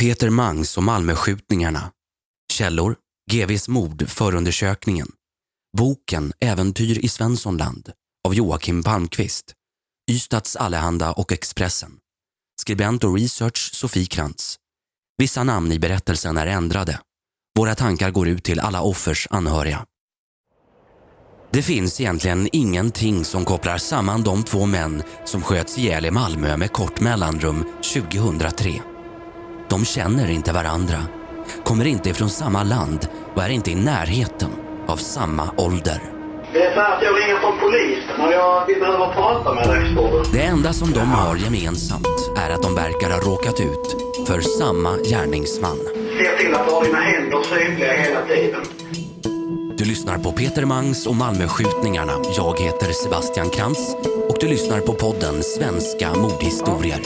Peter Mangs och Malmöskjutningarna. Källor GVs mord, förundersökningen. Boken Äventyr i Svenssonland av Joakim Palmqvist. Ystads Allehanda och Expressen. Skribent och research Sofie Krantz. Vissa namn i berättelsen är ändrade. Våra tankar går ut till alla offers anhöriga. Det finns egentligen ingenting som kopplar samman de två män som sköts ihjäl i Malmö med kort mellanrum 2003. De känner inte varandra, kommer inte ifrån samma land och är inte i närheten av samma ålder. Det är så att jag ringer från polisen och jag, vi behöver prata med dig, Det enda som de har gemensamt är att de verkar ha råkat ut för samma gärningsman. Se till att du har dina händer synliga hela tiden. Du lyssnar på Peter Mangs och Malmöskjutningarna. Jag heter Sebastian Krantz och du lyssnar på podden Svenska mordhistorier.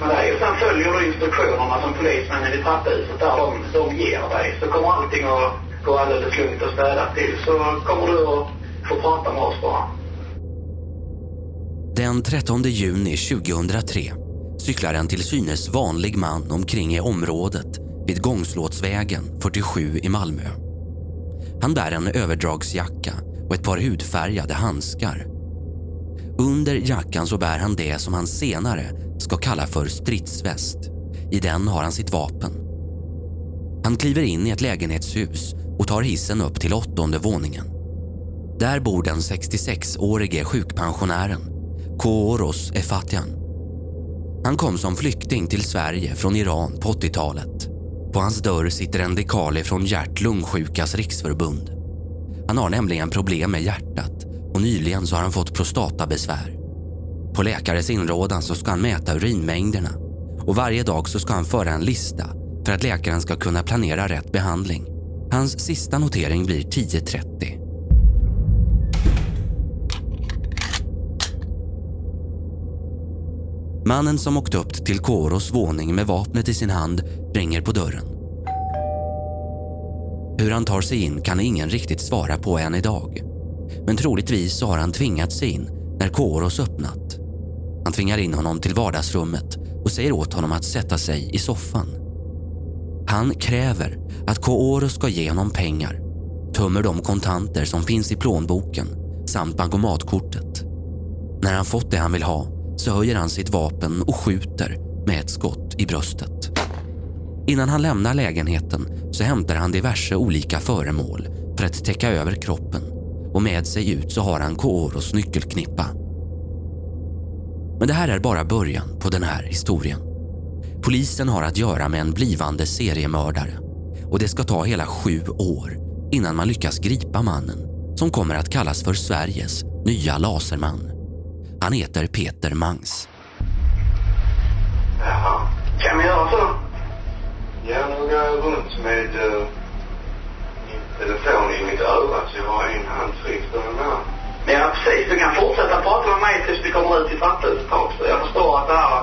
Tar dig. Och sen följer du instruktionerna som polismännen i trapphuset där de, de ger dig. Så kommer allting att gå alldeles lugnt och städat till. Så kommer du att få prata med oss bara. Den 13 juni 2003 cyklar en till synes vanlig man omkring i området vid Gångslåtsvägen 47 i Malmö. Han bär en överdragsjacka och ett par hudfärgade handskar. Under jackan så bär han det som han senare ska kalla för stridsväst. I den har han sitt vapen. Han kliver in i ett lägenhetshus och tar hissen upp till åttonde våningen. Där bor den 66-årige sjukpensionären Kooros Efatian. Han kom som flykting till Sverige från Iran på 80-talet. På hans dörr sitter en dekal från Hjärt-Lungsjukas riksförbund. Han har nämligen problem med hjärtat och nyligen så har han fått prostatabesvär. På läkares inrådan så ska han mäta urinmängderna och varje dag så ska han föra en lista för att läkaren ska kunna planera rätt behandling. Hans sista notering blir 10.30. Mannen som åkt upp till Koros våning med vapnet i sin hand ringer på dörren. Hur han tar sig in kan ingen riktigt svara på än idag. Men troligtvis så har han tvingat sig in när Koros öppnat. Han tvingar in honom till vardagsrummet och säger åt honom att sätta sig i soffan. Han kräver att Kooro ska ge honom pengar, tömmer de kontanter som finns i plånboken samt bankomatkortet. När han fått det han vill ha så höjer han sitt vapen och skjuter med ett skott i bröstet. Innan han lämnar lägenheten så hämtar han diverse olika föremål för att täcka över kroppen och med sig ut så har han Kooros nyckelknippa. Men det här är bara början på den här historien. Polisen har att göra med en blivande seriemördare och det ska ta hela sju år innan man lyckas gripa mannen som kommer att kallas för Sveriges nya laserman. Han heter Peter Mangs. Jaha. Kan vi göra så? Ja, nu går jag runt med uh, min telefon i mitt öra så jag har en hand fri för den Ja, precis. Du kan fortsätta prata med mig tills vi kommer ut i trapphuset också. Jag förstår att det här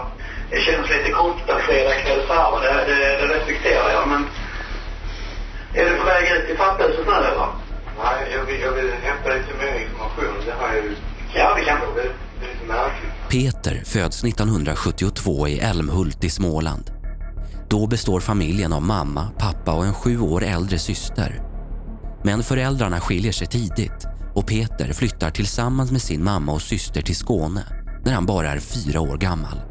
det känns lite konstigt att fredag kväll så här. och Det, det, det respekterar jag, men... Är du på väg ut i trapphuset nu, eller? Nej, jag vill, jag vill hämta lite mer information. Det har jag ju... Ja, det kan Det, det är lite märkligt. Peter föds 1972 i Älmhult i Småland. Då består familjen av mamma, pappa och en sju år äldre syster. Men föräldrarna skiljer sig tidigt och Peter flyttar tillsammans med sin mamma och syster till Skåne när han bara är fyra år gammal.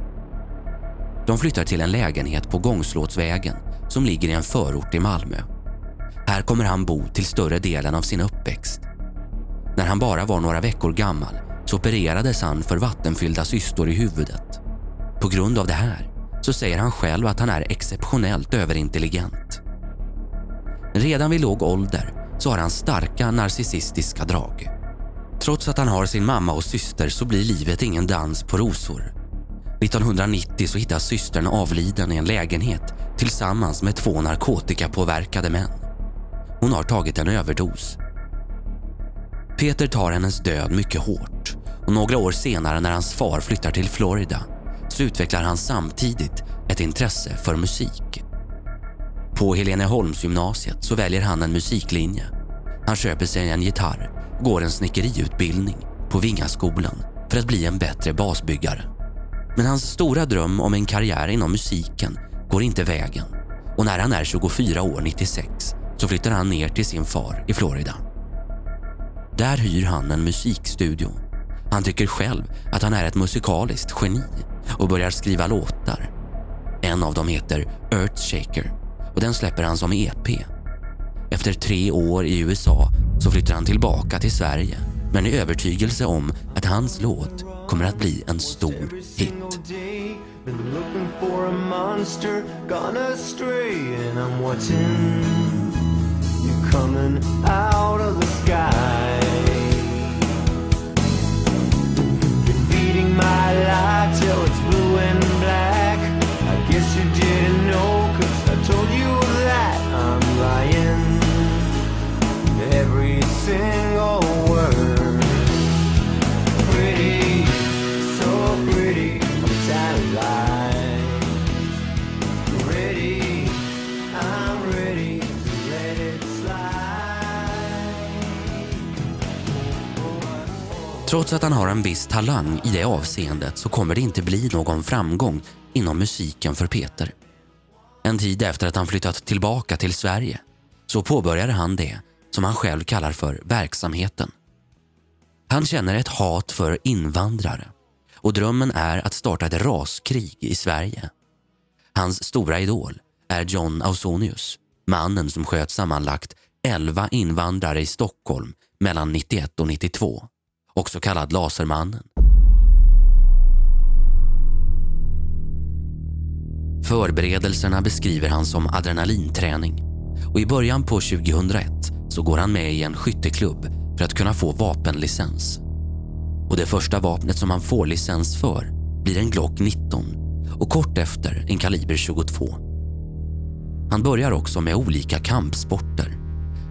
De flyttar till en lägenhet på Gångslåtsvägen som ligger i en förort i Malmö. Här kommer han bo till större delen av sin uppväxt. När han bara var några veckor gammal så opererades han för vattenfyllda cystor i huvudet. På grund av det här så säger han själv att han är exceptionellt överintelligent. Redan vid låg ålder så har han starka narcissistiska drag. Trots att han har sin mamma och syster så blir livet ingen dans på rosor. 1990 så hittas systern avliden i en lägenhet tillsammans med två narkotikapåverkade män. Hon har tagit en överdos. Peter tar hennes död mycket hårt och några år senare när hans far flyttar till Florida så utvecklar han samtidigt ett intresse för musik. På Heleneholmsgymnasiet så väljer han en musiklinje. Han köper sig en gitarr, går en snickeriutbildning på Vingaskolan för att bli en bättre basbyggare. Men hans stora dröm om en karriär inom musiken går inte vägen och när han är 24 år 96 så flyttar han ner till sin far i Florida. Där hyr han en musikstudio. Han tycker själv att han är ett musikaliskt geni och börjar skriva låtar. En av dem heter Earthshaker och den släpper han som EP. Efter tre år i USA så flyttar han tillbaka till Sverige men i övertygelse om att hans låt kommer att bli en stor hit. Been looking for a monster, gone astray, and I'm watching you coming out of the sky. Been beating my life till it's blue and black. I guess you didn't know, cause I told you that I'm lying. Every single word. Pretty, so pretty, I'm tired of lies. Ready, I'm ready to let it slide. Trots att han har en viss talang i det avseendet så kommer det inte bli någon framgång inom musiken för Peter. En tid efter att han flyttat tillbaka till Sverige så påbörjade han det som han själv kallar för verksamheten. Han känner ett hat för invandrare och drömmen är att starta ett raskrig i Sverige. Hans stora idol är John Ausonius, mannen som sköt sammanlagt 11 invandrare i Stockholm mellan 91 och 92, också kallad Lasermannen. Förberedelserna beskriver han som adrenalinträning och i början på 2001 så går han med i en skytteklubb för att kunna få vapenlicens. Och det första vapnet som han får licens för blir en Glock 19 och kort efter en kaliber 22. Han börjar också med olika kampsporter.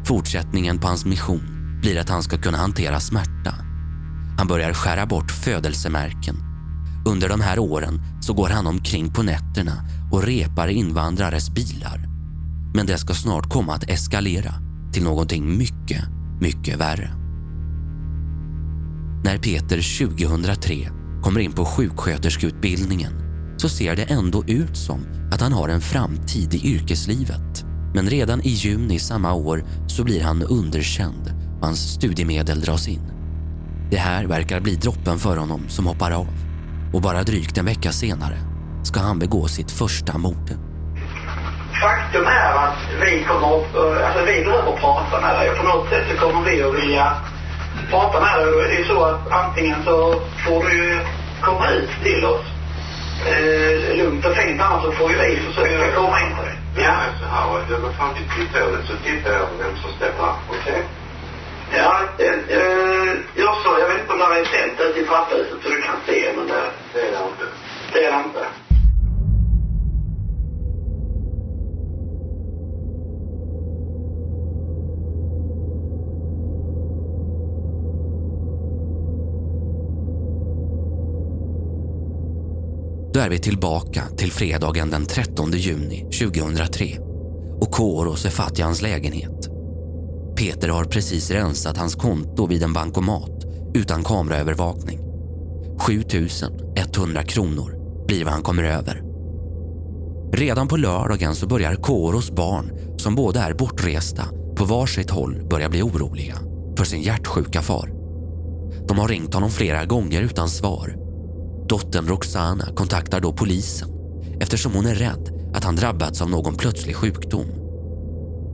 Fortsättningen på hans mission blir att han ska kunna hantera smärta. Han börjar skära bort födelsemärken. Under de här åren så går han omkring på nätterna och repar invandrares bilar. Men det ska snart komma att eskalera till någonting mycket, mycket värre. När Peter 2003 kommer in på sjuksköterskeutbildningen så ser det ändå ut som att han har en framtid i yrkeslivet. Men redan i juni samma år så blir han underkänd och hans studiemedel dras in. Det här verkar bli droppen för honom som hoppar av och bara drygt en vecka senare ska han begå sitt första mord faktum är att vi kommer att, alltså vi behöver prata med dig. På något sätt så kommer vi att vilja prata med dig. Det är så att antingen så får du komma ut till oss eh, lugnt och fint. Annars så får ju vi försöka komma in till dig. Ja. Så här, jag går fram till titthålet så tittar jag vem som steppar. Okej? Okay? Ja, eh, eh jag så. Jag vet inte om det är tänt ute i trapphuset så du kan se, men det... Det är det inte. Det är det inte. Då är vi tillbaka till fredagen den 13 juni 2003 och Kåros är fatt i hans lägenhet. Peter har precis rensat hans konto vid en bankomat utan kameraövervakning. 7100 kronor blir vad han kommer över. Redan på lördagen så börjar Kåros barn, som båda är bortresta, på varsitt håll börja bli oroliga för sin hjärtsjuka far. De har ringt honom flera gånger utan svar Dottern Roxana kontaktar då polisen eftersom hon är rädd att han drabbats av någon plötslig sjukdom.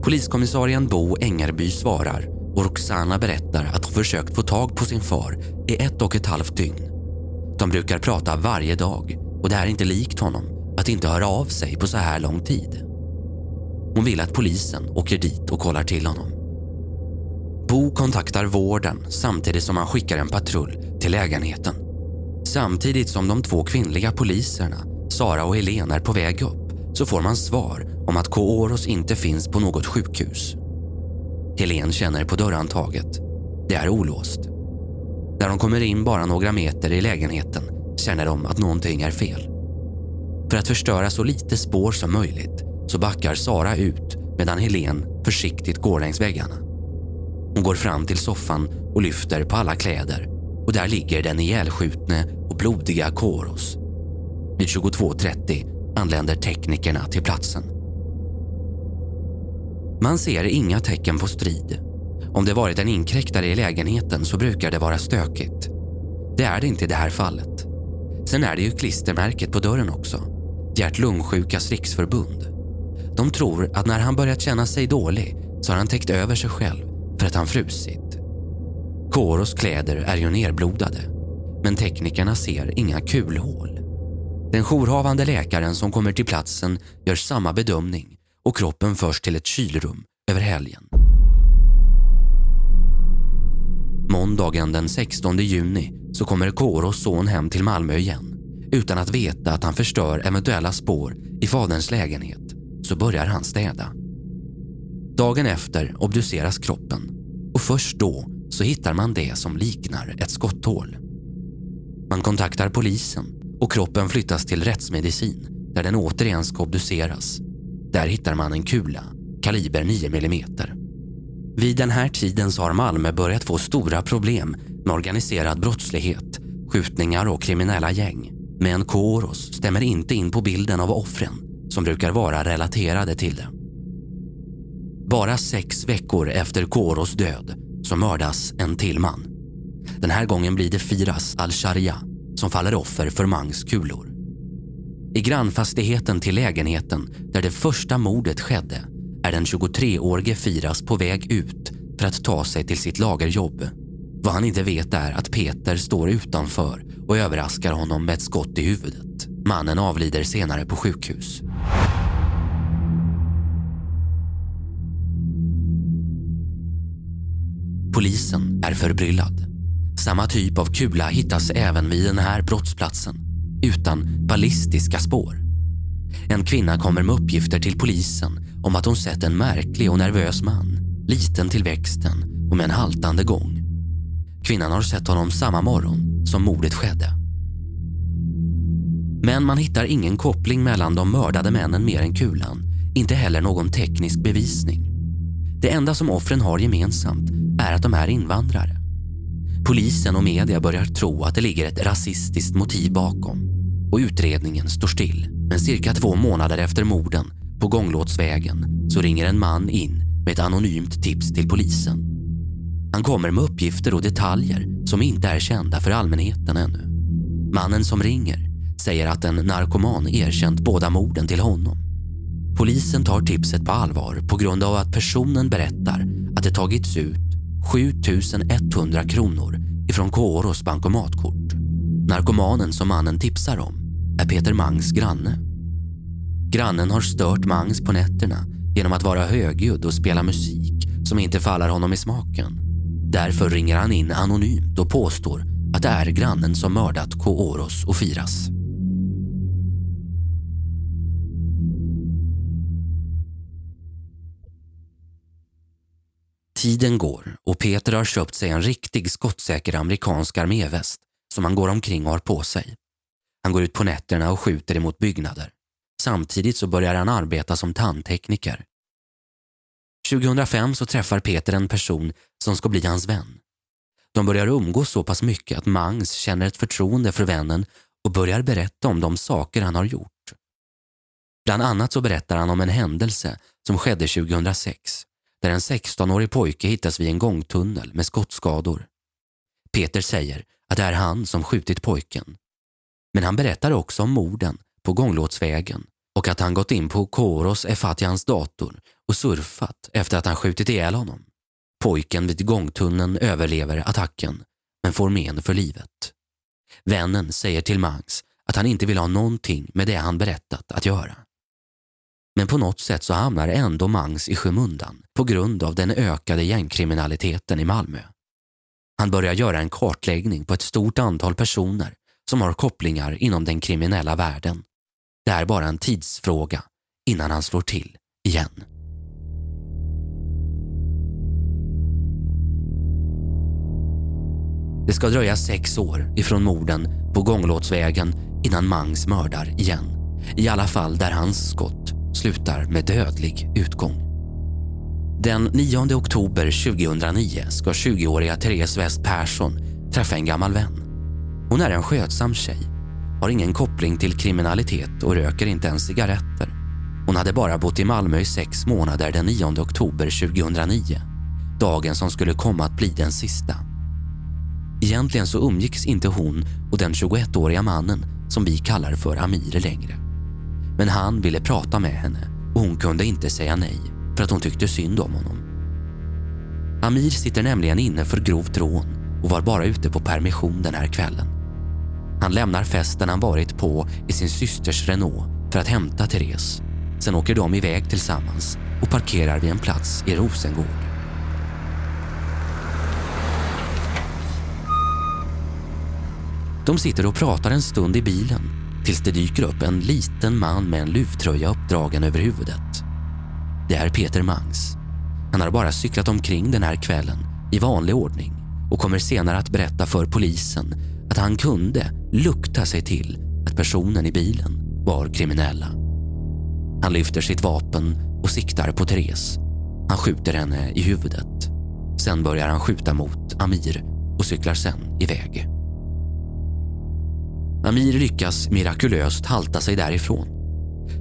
Poliskommissarien Bo Engerby svarar och Roxana berättar att hon försökt få tag på sin far i ett och ett halvt dygn. De brukar prata varje dag och det är inte likt honom att inte höra av sig på så här lång tid. Hon vill att polisen åker dit och kollar till honom. Bo kontaktar vården samtidigt som han skickar en patrull till lägenheten. Samtidigt som de två kvinnliga poliserna, Sara och Helene, är på väg upp så får man svar om att Kooros inte finns på något sjukhus. Helene känner på dörrhandtaget. Det är olåst. När de kommer in bara några meter i lägenheten känner de att någonting är fel. För att förstöra så lite spår som möjligt så backar Sara ut medan Helen försiktigt går längs väggarna. Hon går fram till soffan och lyfter på alla kläder och där ligger den ihjälskjutne och blodiga Koros. Vid 22.30 anländer teknikerna till platsen. Man ser inga tecken på strid. Om det varit en inkräktare i lägenheten så brukar det vara stökigt. Det är det inte i det här fallet. Sen är det ju klistermärket på dörren också. Hjärt-lungsjukas riksförbund. De tror att när han börjat känna sig dålig så har han täckt över sig själv för att han frusit. Koros kläder är ju nerblodade men teknikerna ser inga kulhål. Den jourhavande läkaren som kommer till platsen gör samma bedömning och kroppen förs till ett kylrum över helgen. Måndagen den 16 juni så kommer Koros son hem till Malmö igen. Utan att veta att han förstör eventuella spår i faderns lägenhet så börjar han städa. Dagen efter obduceras kroppen och först då så hittar man det som liknar ett skotthål. Man kontaktar polisen och kroppen flyttas till rättsmedicin där den återigen ska obduceras. Där hittar man en kula, kaliber 9 mm. Vid den här tiden så har Malmö börjat få stora problem med organiserad brottslighet, skjutningar och kriminella gäng. Men Kåros stämmer inte in på bilden av offren som brukar vara relaterade till det. Bara sex veckor efter Kåros död så mördas en till man. Den här gången blir det Firas al-Sharia som faller offer för Mangs kulor. I grannfastigheten till lägenheten där det första mordet skedde är den 23-årige Firas på väg ut för att ta sig till sitt lagerjobb. Vad han inte vet är att Peter står utanför och överraskar honom med ett skott i huvudet. Mannen avlider senare på sjukhus. Polisen är förbryllad. Samma typ av kula hittas även vid den här brottsplatsen, utan ballistiska spår. En kvinna kommer med uppgifter till polisen om att hon sett en märklig och nervös man, liten till växten och med en haltande gång. Kvinnan har sett honom samma morgon som mordet skedde. Men man hittar ingen koppling mellan de mördade männen mer än kulan, inte heller någon teknisk bevisning. Det enda som offren har gemensamt är att de är invandrare. Polisen och media börjar tro att det ligger ett rasistiskt motiv bakom och utredningen står still. Men cirka två månader efter morden på Gånglåtsvägen så ringer en man in med ett anonymt tips till polisen. Han kommer med uppgifter och detaljer som inte är kända för allmänheten ännu. Mannen som ringer säger att en narkoman erkänt båda morden till honom. Polisen tar tipset på allvar på grund av att personen berättar att det tagits ut 7100 kronor ifrån Kåros bankomatkort. Narkomanen som mannen tipsar om är Peter Mangs granne. Grannen har stört Mangs på nätterna genom att vara högljudd och spela musik som inte faller honom i smaken. Därför ringer han in anonymt och påstår att det är grannen som mördat Kåros och Firas. Tiden går och Peter har köpt sig en riktig skottsäker amerikansk arméväst som han går omkring och har på sig. Han går ut på nätterna och skjuter emot byggnader. Samtidigt så börjar han arbeta som tandtekniker. 2005 så träffar Peter en person som ska bli hans vän. De börjar umgås så pass mycket att Mangs känner ett förtroende för vännen och börjar berätta om de saker han har gjort. Bland annat så berättar han om en händelse som skedde 2006 där en 16-årig pojke hittas vid en gångtunnel med skottskador. Peter säger att det är han som skjutit pojken. Men han berättar också om morden på gånglåtsvägen och att han gått in på Koros Efatians dator och surfat efter att han skjutit ihjäl honom. Pojken vid gångtunneln överlever attacken men får men för livet. Vännen säger till Mangs att han inte vill ha någonting med det han berättat att göra. Men på något sätt så hamnar ändå Mangs i skymundan på grund av den ökade gängkriminaliteten i Malmö. Han börjar göra en kartläggning på ett stort antal personer som har kopplingar inom den kriminella världen. Det är bara en tidsfråga innan han slår till igen. Det ska dröja sex år ifrån morden på Gånglåtsvägen innan Mangs mördar igen I alla fall där hans skott slutar med dödlig utgång. Den 9 oktober 2009 ska 20-åriga Therese West Persson träffa en gammal vän. Hon är en skötsam tjej, har ingen koppling till kriminalitet och röker inte ens cigaretter. Hon hade bara bott i Malmö i sex månader den 9 oktober 2009. Dagen som skulle komma att bli den sista. Egentligen så umgicks inte hon och den 21-åriga mannen som vi kallar för Amir längre. Men han ville prata med henne och hon kunde inte säga nej för att hon tyckte synd om honom. Amir sitter nämligen inne för grovt rån och var bara ute på permission den här kvällen. Han lämnar festen han varit på i sin systers Renault för att hämta Therese. Sen åker de iväg tillsammans och parkerar vid en plats i Rosengård. De sitter och pratar en stund i bilen tills det dyker upp en liten man med en luvtröja uppdragen över huvudet. Det är Peter Mangs. Han har bara cyklat omkring den här kvällen i vanlig ordning och kommer senare att berätta för polisen att han kunde lukta sig till att personen i bilen var kriminella. Han lyfter sitt vapen och siktar på Therese. Han skjuter henne i huvudet. Sen börjar han skjuta mot Amir och cyklar sen iväg. Amir lyckas mirakulöst halta sig därifrån.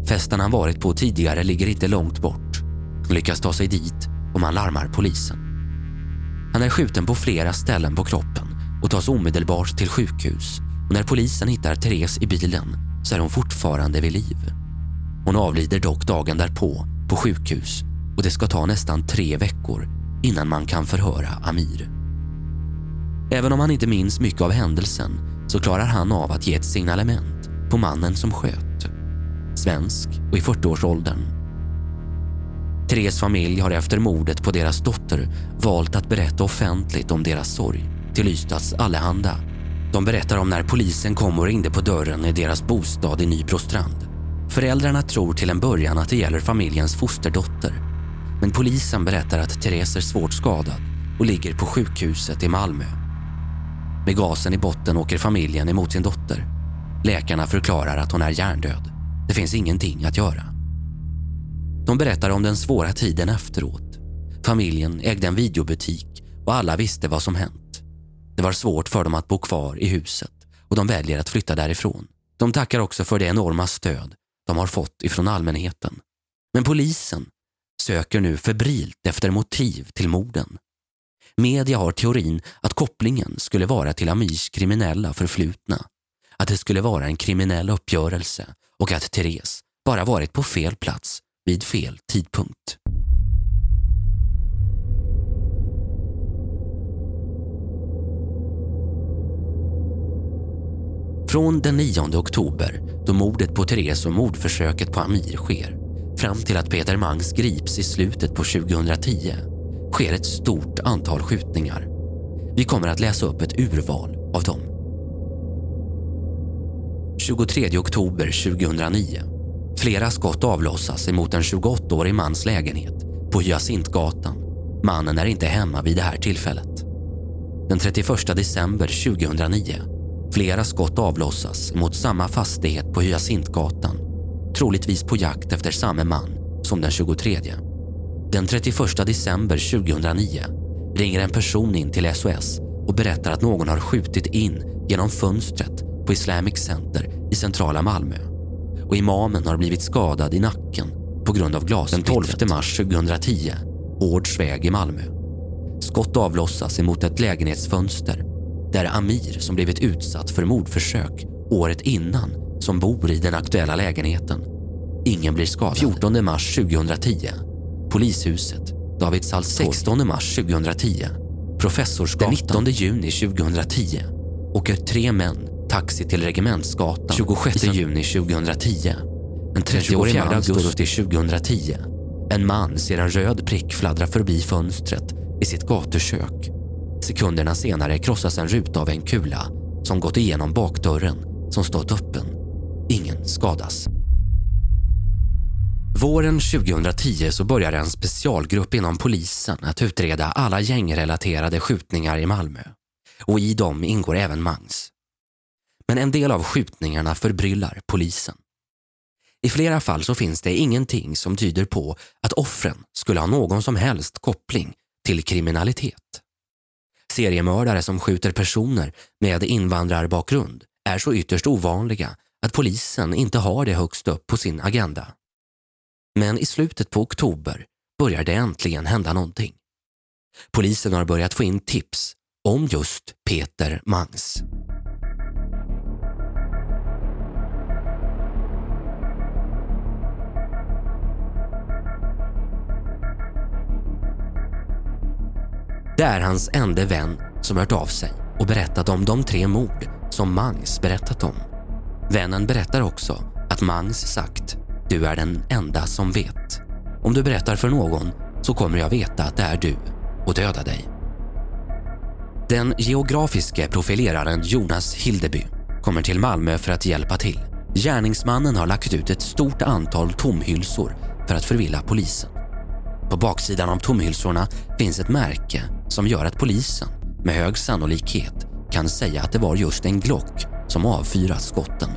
Festen han varit på tidigare ligger inte långt bort. Han lyckas ta sig dit och man larmar polisen. Han är skjuten på flera ställen på kroppen och tas omedelbart till sjukhus. Och när polisen hittar Therese i bilen så är hon fortfarande vid liv. Hon avlider dock dagen därpå på sjukhus och det ska ta nästan tre veckor innan man kan förhöra Amir. Även om han inte minns mycket av händelsen så klarar han av att ge ett signalement på mannen som sköt. Svensk och i 40-årsåldern. Therese familj har efter mordet på deras dotter valt att berätta offentligt om deras sorg till Ystads Allehanda. De berättar om när polisen kom och ringde på dörren i deras bostad i Nybrostrand. Föräldrarna tror till en början att det gäller familjens fosterdotter. Men polisen berättar att Therese är svårt skadad och ligger på sjukhuset i Malmö. Med gasen i botten åker familjen emot sin dotter. Läkarna förklarar att hon är hjärndöd. Det finns ingenting att göra. De berättar om den svåra tiden efteråt. Familjen ägde en videobutik och alla visste vad som hänt. Det var svårt för dem att bo kvar i huset och de väljer att flytta därifrån. De tackar också för det enorma stöd de har fått ifrån allmänheten. Men polisen söker nu febrilt efter motiv till morden. Media har teorin att kopplingen skulle vara till Amirs kriminella förflutna. Att det skulle vara en kriminell uppgörelse och att Therese bara varit på fel plats vid fel tidpunkt. Från den 9 oktober, då mordet på Therese och mordförsöket på Amir sker, fram till att Peter Mangs grips i slutet på 2010 sker ett stort antal skjutningar. Vi kommer att läsa upp ett urval av dem. 23 oktober 2009. Flera skott avlossas emot en 28-årig mans lägenhet på Hyacintgatan. Mannen är inte hemma vid det här tillfället. Den 31 december 2009. Flera skott avlossas mot samma fastighet på Hyacintgatan. Troligtvis på jakt efter samma man som den 23. Den 31 december 2009 ringer en person in till SOS och berättar att någon har skjutit in genom fönstret på Islamic Center i centrala Malmö. Och imamen har blivit skadad i nacken på grund av glas. Den 12 mars 2010, Årdsväg i Malmö. Skott avlossas emot ett lägenhetsfönster där Amir som blivit utsatt för mordförsök året innan som bor i den aktuella lägenheten. Ingen blir skadad. 14 mars 2010, Polishuset, David Salztorg. 16 mars 2010, Professorsgatan. Den 19 juni 2010 åker tre män taxi till Regementsgatan 26 juni 2010. En 30-årig augusti 2010. En man ser en röd prick fladdra förbi fönstret i sitt gatukök. Sekunderna senare krossas en ruta av en kula som gått igenom bakdörren som stått öppen. Ingen skadas. Våren 2010 så börjar en specialgrupp inom polisen att utreda alla gängrelaterade skjutningar i Malmö. Och i dem ingår även Mangs. Men en del av skjutningarna förbryllar polisen. I flera fall så finns det ingenting som tyder på att offren skulle ha någon som helst koppling till kriminalitet. Seriemördare som skjuter personer med invandrarbakgrund är så ytterst ovanliga att polisen inte har det högst upp på sin agenda. Men i slutet på oktober börjar det äntligen hända någonting. Polisen har börjat få in tips om just Peter Mangs. Det är hans enda vän som hört av sig och berättat om de tre mord som Mangs berättat om. Vännen berättar också att Mangs sagt “Du är den enda som vet. Om du berättar för någon så kommer jag veta att det är du och döda dig.” Den geografiske profileraren Jonas Hildeby kommer till Malmö för att hjälpa till. Gärningsmannen har lagt ut ett stort antal tomhylsor för att förvilla polisen. På baksidan av tomhylsorna finns ett märke som gör att polisen med hög sannolikhet kan säga att det var just en Glock som avfyrat skotten.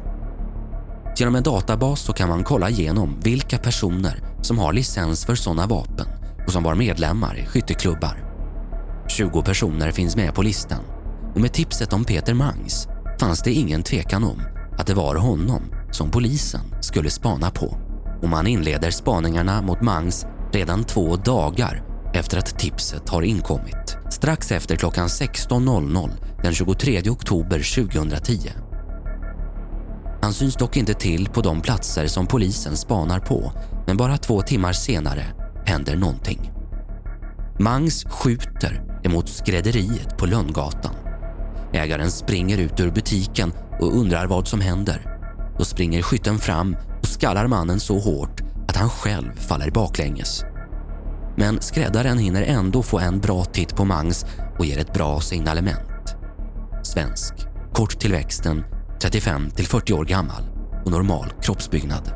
Genom en databas så kan man kolla igenom vilka personer som har licens för sådana vapen och som var medlemmar i skytteklubbar. 20 personer finns med på listan och med tipset om Peter Mangs fanns det ingen tvekan om att det var honom som polisen skulle spana på. Och man inleder spaningarna mot Mangs redan två dagar efter att tipset har inkommit. Strax efter klockan 16.00 den 23 oktober 2010. Han syns dock inte till på de platser som polisen spanar på men bara två timmar senare händer någonting. Mangs skjuter emot skrädderiet på Lönngatan. Ägaren springer ut ur butiken och undrar vad som händer. Då springer skytten fram och skallar mannen så hårt att han själv faller baklänges. Men skräddaren hinner ändå få en bra titt på Mangs och ger ett bra signalement. Svensk, kort till växten, 35 till 40 år gammal och normal kroppsbyggnad.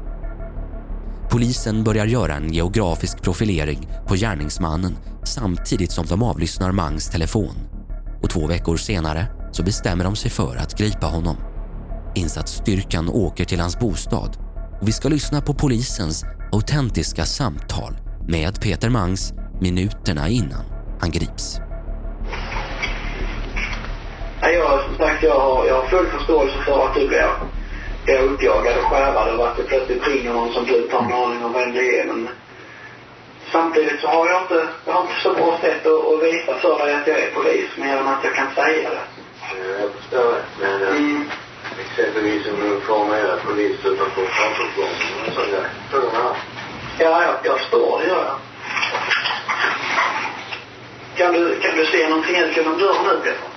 Polisen börjar göra en geografisk profilering på gärningsmannen samtidigt som de avlyssnar Mangs telefon. Och två veckor senare så bestämmer de sig för att gripa honom. Insatsstyrkan åker till hans bostad och vi ska lyssna på polisens autentiska samtal med Peter Mangs minuterna innan han grips. Jag, har, jag har full förståelse för att du blir, blir uppjagad och skärrad och att det plötsligt ringer någon som du inte har en aning om vem det är. Men samtidigt så har jag inte, jag har inte så bra sätt att, att visa för dig att jag är polis mer än att jag kan säga det. Jag förstår det. Men eh, Mm. exempelvis en uniformerad polis utanför trappuppgången och du det? Ja, jag, jag förstår det gör jag. Kan du, kan du se någonting ut genom dörren nu Peter?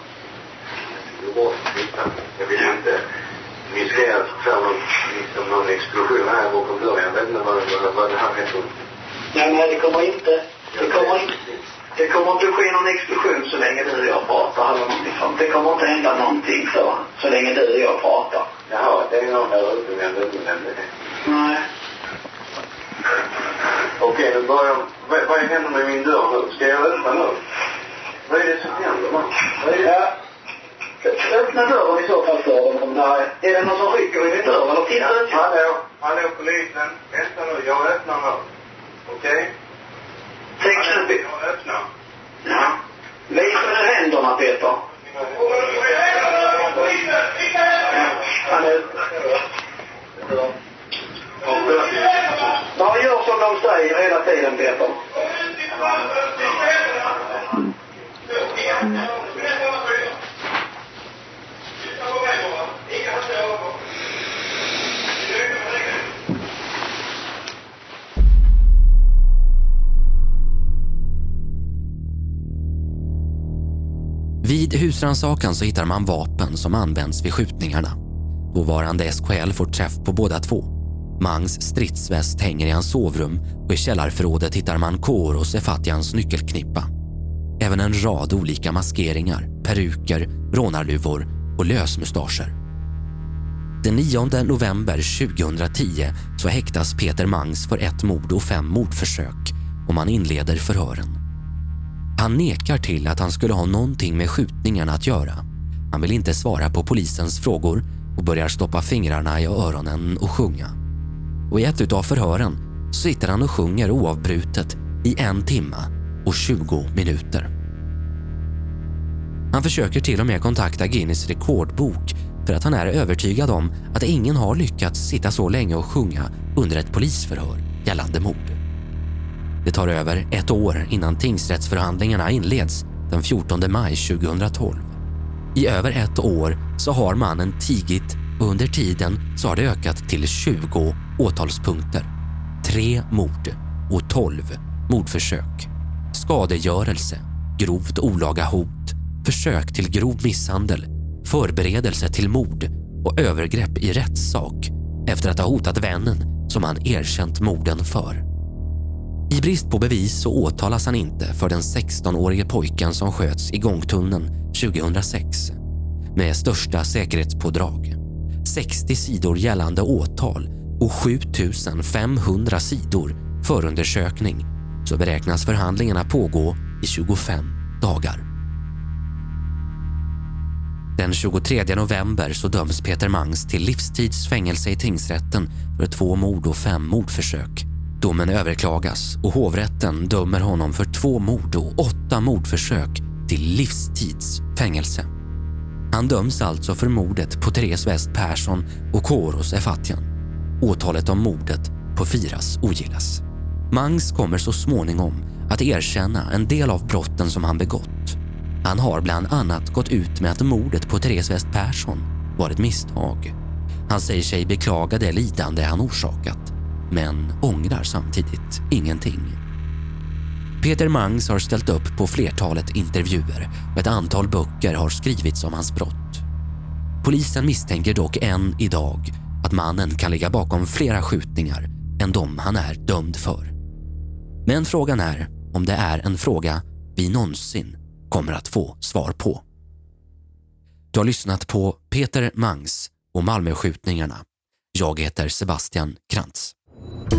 Titta. Jag vill inte riskera att få någon, liksom någon explosion här bakom dörren. Jag vet inte vad, vad, vad det här heter. Nej, nej, det kommer inte. Det kommer inte. Det kommer inte ske någon explosion så länge du och jag pratar eller någonting sånt. Det kommer inte hända någonting så, så länge du och jag pratar. Jaha, det är någon där ute men det är. Nej. Okej, nu börjar vad, vad händer med min dörr nu? Ska jag öppna nu? Vad är det som händer man? Vad är det? Ja. Öppna dörren i så fall för dem om det är. Det någon som rycker i min dörr eller titta ut? hallå, hallå polisen. Vänta nu, jag öppnar nu. Okej? Tänk Hallå, jag öppnar. Ja. Visa nu händerna Peter. Är... Ja, gör som de säger hela tiden Peter. Vid husrannsakan så hittar man vapen som används vid skjutningarna. Dåvarande SKL får träff på båda två. Mangs stridsväst hänger i hans sovrum och i källarförrådet hittar man Kor och Sefatians nyckelknippa. Även en rad olika maskeringar, peruker, rånarluvor och lösmustascher. Den 9 november 2010 så häktas Peter Mangs för ett mord och fem mordförsök och man inleder förhören. Han nekar till att han skulle ha någonting med skjutningarna att göra. Han vill inte svara på polisens frågor och börjar stoppa fingrarna i öronen och sjunga. och i ett av förhören sitter han och sjunger oavbrutet i en timme och 20 minuter. Han försöker till och med kontakta Guinness rekordbok för att han är övertygad om att ingen har lyckats sitta så länge och sjunga under ett polisförhör gällande mord. Det tar över ett år innan tingsrättsförhandlingarna inleds den 14 maj 2012. I över ett år så har mannen tigit och under tiden så har det ökat till 20 åtalspunkter. Tre mord och 12 mordförsök. Skadegörelse, grovt olaga hot, försök till grov misshandel, förberedelse till mord och övergrepp i rättssak efter att ha hotat vännen som han erkänt morden för. I brist på bevis så åtalas han inte för den 16-årige pojken som sköts i gångtunneln 2006 med största säkerhetspådrag. 60 sidor gällande åtal och 7500 sidor förundersökning så beräknas förhandlingarna pågå i 25 dagar. Den 23 november så döms Peter Mangs till livstids fängelse i tingsrätten för två mord och fem mordförsök. Domen överklagas och hovrätten dömer honom för två mord och åtta mordförsök till livstids fängelse. Han döms alltså för mordet på Therese West Persson och Koros Efatian. Åtalet om mordet på Firas ogillas. Mangs kommer så småningom att erkänna en del av brotten som han begått. Han har bland annat gått ut med att mordet på Therese West Persson var ett misstag. Han säger sig beklaga det lidande han orsakat, men ångrar samtidigt ingenting. Peter Mangs har ställt upp på flertalet intervjuer och ett antal böcker har skrivits om hans brott. Polisen misstänker dock än idag att mannen kan ligga bakom flera skjutningar än de han är dömd för. Men frågan är om det är en fråga vi någonsin kommer att få svar på. Du har lyssnat på Peter Mangs och Malmöskjutningarna. Jag heter Sebastian Krantz. Thank you.